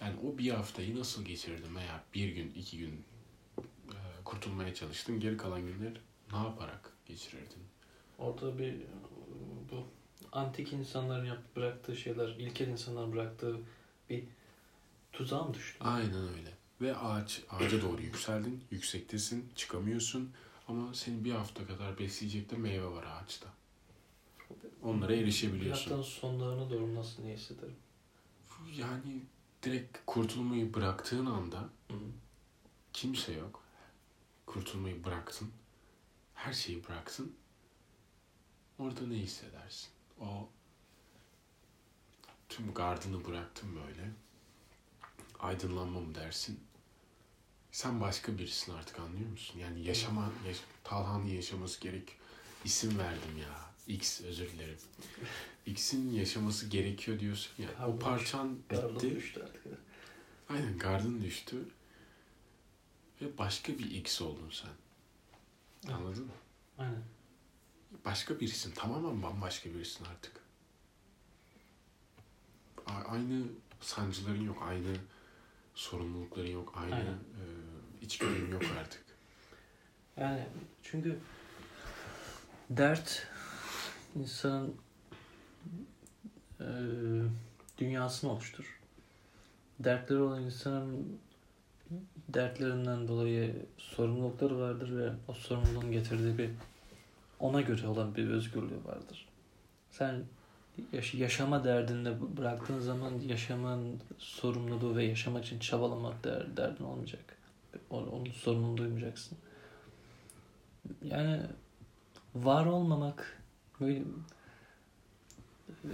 Yani o bir haftayı nasıl geçirirdin veya bir gün, iki gün e, kurtulmaya çalıştın. Geri kalan günler ne yaparak geçirirdin? Orada bir bu antik insanların yapıp bıraktığı şeyler, ilkel insanların bıraktığı bir tuzağa mı düştün? Aynen öyle. Ve ağaç, ağaca doğru yükseldin. Yüksektesin, çıkamıyorsun. Ama seni bir hafta kadar besleyecek de meyve var ağaçta. Onlara Bir erişebiliyorsun. haftanın sonlarına doğru nasıl ne hissederim? Yani direkt kurtulmayı bıraktığın anda Hı. kimse yok. Kurtulmayı bıraktın. Her şeyi bıraktın. Orada ne hissedersin? O tüm gardını bıraktın böyle. Aydınlanma mı dersin? Sen başka birisin artık anlıyor musun? Yani yaşama, yaş Talhan'ın yaşaması gerek. İsim verdim ya. X özür dilerim. X'in yaşaması gerekiyor diyorsun ya. Pardon. O parçan bitti. düştü artık. Aynen gardın düştü. Ve başka bir X oldun sen. Anladın mı? Aynen. Başka birisin. Tamamen bambaşka birisin artık. A- aynı sancıların yok. Aynı sorumlulukların yok. Aynı Aynen. e, içgüdün yok artık. Yani çünkü dert insanın e, dünyasını oluşturur. Dertleri olan insanın dertlerinden dolayı sorumlulukları vardır ve o sorumluluğun getirdiği bir ona göre olan bir özgürlüğü vardır. Sen yaş- yaşama derdinde bıraktığın zaman yaşamın sorumluluğu ve yaşamak için çabalamak der, derdin olmayacak. Onun sorumluluğunu duymayacaksın. Yani var olmamak böyle e,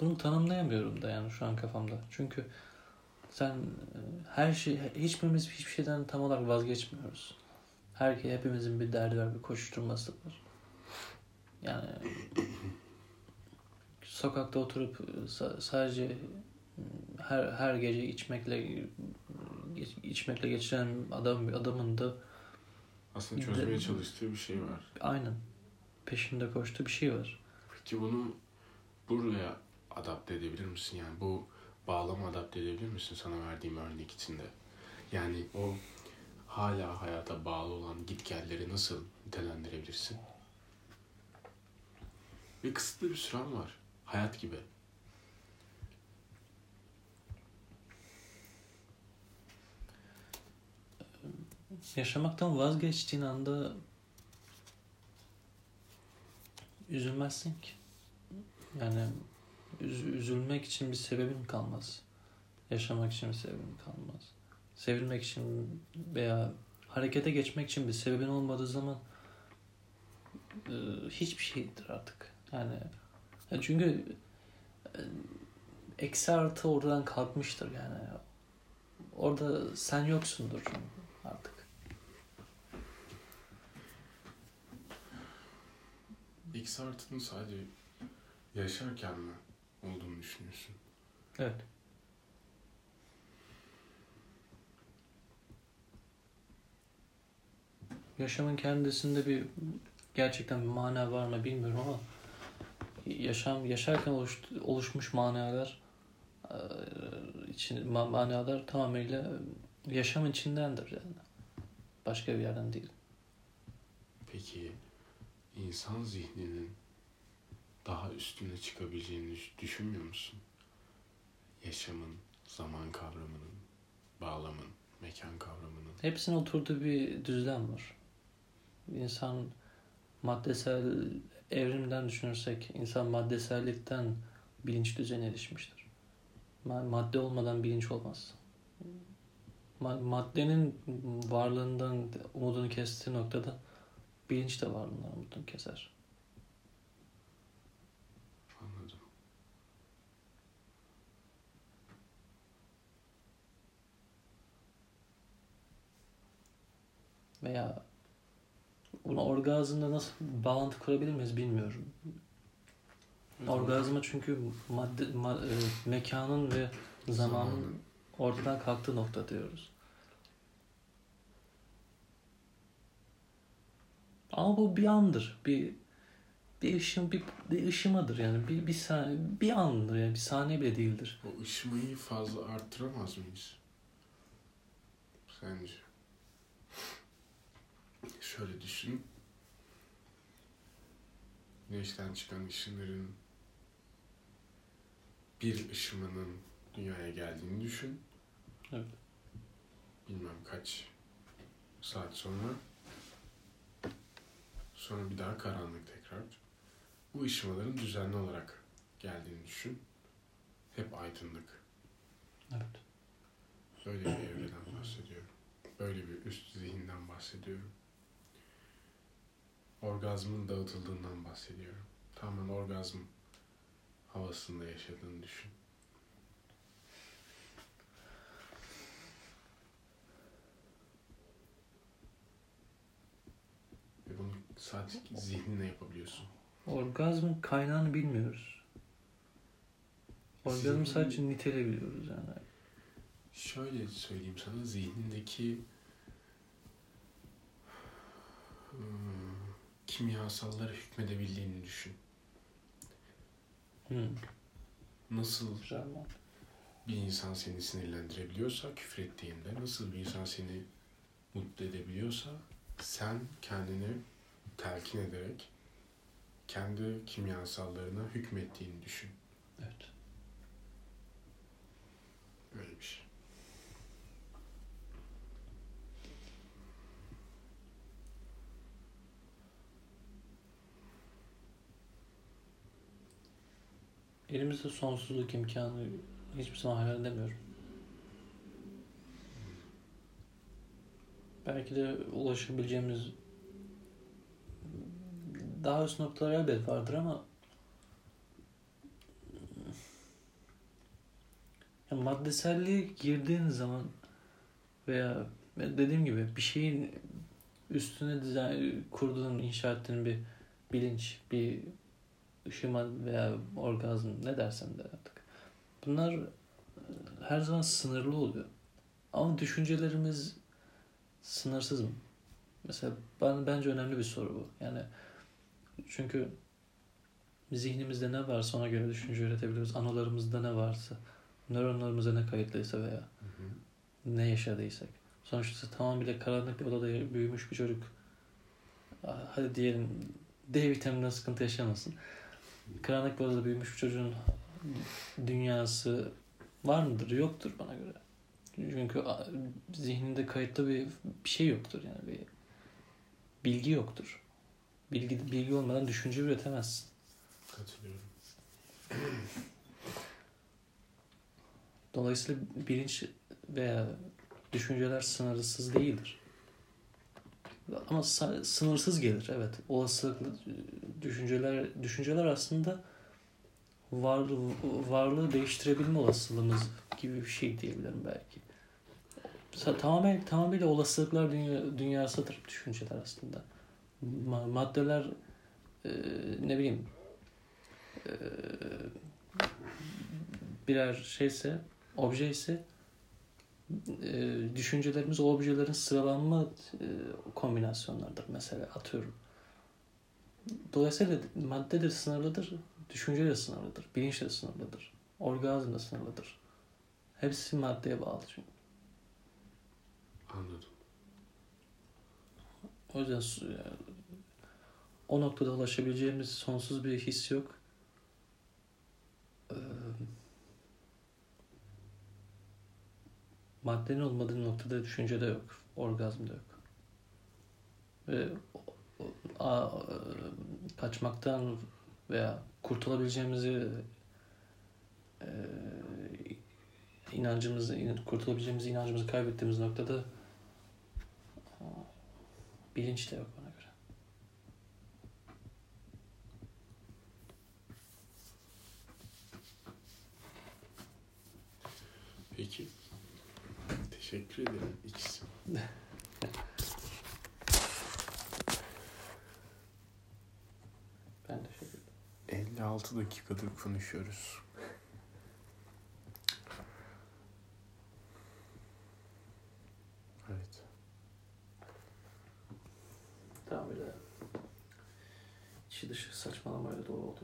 bunu tanımlayamıyorum da yani şu an kafamda. Çünkü sen e, her şey hiçbirimiz hiçbir şeyden tam olarak vazgeçmiyoruz. Her hepimizin bir derdi var, bir koşuşturması var. Yani sokakta oturup sa- sadece e, her her gece içmekle içmekle geçiren adam adamın da Aslında çözmeye De- çalıştığı bir şey var. aynen peşinde koştuğu bir şey var. Peki bunu buraya adapte edebilir misin? Yani bu bağlama adapte edebilir misin sana verdiğim örnek içinde? Yani o hala hayata bağlı olan gitgelleri nasıl nitelendirebilirsin? Ve kısıtlı bir süren var. Hayat gibi. Yaşamaktan vazgeçtiğin anda üzülmezsin ki. Yani üz- üzülmek için bir sebebin kalmaz. Yaşamak için bir sebebin kalmaz. Sevilmek için veya harekete geçmek için bir sebebin olmadığı zaman e, hiçbir şeydir artık. Yani ya çünkü e, eksi artı oradan kalkmıştır yani. Orada sen yoksundur artık. X artının sadece yaşarken mi olduğunu düşünüyorsun? Evet. Yaşamın kendisinde bir gerçekten bir mana var mı bilmiyorum ama yaşam yaşarken oluş, oluşmuş manalar eee, için ma- manalar tamamıyla yaşam içindendir yani. Başka bir yerden değil. Peki insan zihninin daha üstüne çıkabileceğini düş- düşünmüyor musun? Yaşamın, zaman kavramının, bağlamın, mekan kavramının. Hepsinin oturduğu bir düzlem var. İnsan maddesel evrimden düşünürsek insan maddesellikten bilinç düzeyine erişmiştir. Ma- Madde olmadan bilinç olmaz. Ma- Maddenin varlığından umudunu kestiği noktada bilinç de varlığından umudunu keser. Anladım. Veya bunu orgazmla nasıl bağlantı kurabilir miyiz bilmiyorum. Orgazma çünkü madde, ma- e, mekanın ve zamanın ortadan kalktığı nokta diyoruz. Ama bu bir andır. Bir bir ışım bir, bir ışımadır yani bir bir saniye bir andır yani bir saniye bile değildir. O ışımayı fazla arttıramaz mıyız? Sence? Şöyle düşün. Güneşten çıkan ışınların bir ışımının dünyaya geldiğini düşün. Evet. Bilmem kaç saat sonra. Sonra bir daha karanlık tekrar. Bu ışımaların düzenli olarak geldiğini düşün. Hep aydınlık. Evet. Böyle bir evreden bahsediyorum. Böyle bir üst zihinden bahsediyorum. Orgazmın dağıtıldığından bahsediyorum. Tamamen orgazm havasında yaşadığını düşün. Ve bunu sadece zihninle yapabiliyorsun. Orgazmın kaynağını bilmiyoruz. Zihnin- sadece nitelebiliyoruz yani. Şöyle söyleyeyim sana zihnindeki hmm, kimyasallara hükmedebildiğini düşün. Hı. Nasıl Güzel bir insan seni sinirlendirebiliyorsa küfür ettiğinde, nasıl bir insan seni mutlu edebiliyorsa sen kendini telkin ederek kendi kimyasallarına hükmettiğini düşün. Evet. Böyle bir şey. Elimizde sonsuzluk imkanı hiçbir zaman hayal edemiyorum. Belki de ulaşabileceğimiz daha üst noktalar elbet vardır ama ya maddeselliğe girdiğin zaman veya dediğim gibi bir şeyin üstüne dizayn, kurduğun, inşa ettiğin bir bilinç, bir ışıma veya orgazm ne dersen de artık. Bunlar e, her zaman sınırlı oluyor. Ama düşüncelerimiz sınırsız mı? Mesela ben, bence önemli bir soru bu. Yani çünkü zihnimizde ne varsa ona göre düşünce üretebiliyoruz. Anılarımızda ne varsa, nöronlarımıza ne kayıtlıysa veya Hı hı. ne yaşadıysak. Sonuçta tamamıyla karanlık bir odada büyümüş bir çocuk hadi diyelim D vitamininden sıkıntı yaşamasın. Karanlık odada büyümüş bir çocuğun dünyası var mıdır? Yoktur bana göre. Çünkü zihninde kayıtlı bir, bir şey yoktur yani bir bilgi yoktur. Bilgi bilgi olmadan düşünce üretemezsin. Katılıyorum. Dolayısıyla bilinç veya düşünceler sınırsız değildir. Ama sınırsız gelir evet. Olasılıklı düşünceler düşünceler aslında var varlığı değiştirebilme olasılığımız gibi bir şey diyebilirim belki. Tamamen tamamıyla olasılıklar dünya, dünyasıdır düşünceler aslında. Ma- maddeler e, ne bileyim e, birer şeyse obje ise e, düşüncelerimiz o objelerin sıralanma e, kombinasyonlarıdır mesela atıyorum. Dolayısıyla madde de sınırlıdır, düşünce de sınırlıdır, bilinç de sınırlıdır, orgazm da sınırlıdır. Hepsi maddeye bağlı çünkü. Anladım. O yüzden yani o noktada ulaşabileceğimiz sonsuz bir his yok. Ee, maddenin olmadığı noktada düşünce de yok. Orgazm da yok. Ve a, kaçmaktan veya kurtulabileceğimizi e, inancımızı, kurtulabileceğimiz inancımızı kaybettiğimiz noktada bilinç de yok bana göre. Peki. Teşekkür ederim ikisi. Ben teşekkür ederim. 56 dakikadır konuşuyoruz. Evet. Tamam bir de içi dışı saçmalamayla dolu oldu.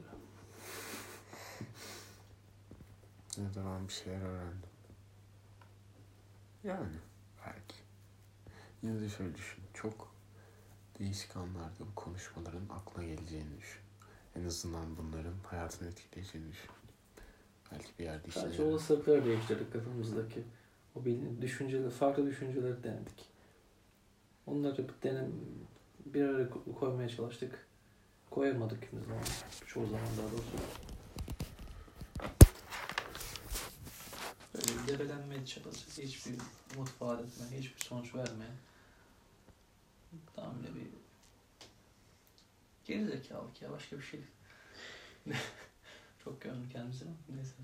Ne zaman bir şeyler öğrendim. Yani belki. Yine de şöyle düşün. Çok değişik anlarda bu konuşmaların aklına geleceğini düşün. En azından bunların hayatını etkileyeceğini düşün. Belki bir yerde Sadece yarar. olasılıkları değiştirdik kafamızdaki. O bilin, düşünceler, farklı düşünceleri denedik. Onları bir denem, bir araya ko- koymaya çalıştık. Koyamadık kimi zaman. Çoğu zaman daha doğrusu. Böyle debelenmeye çabası, hiçbir umut vaat etmeyen, hiçbir sonuç vermeyen. Tam bir gerizekalılık ya başka bir şey. Çok gördüm kendimizi neyse.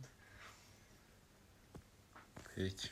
Peki.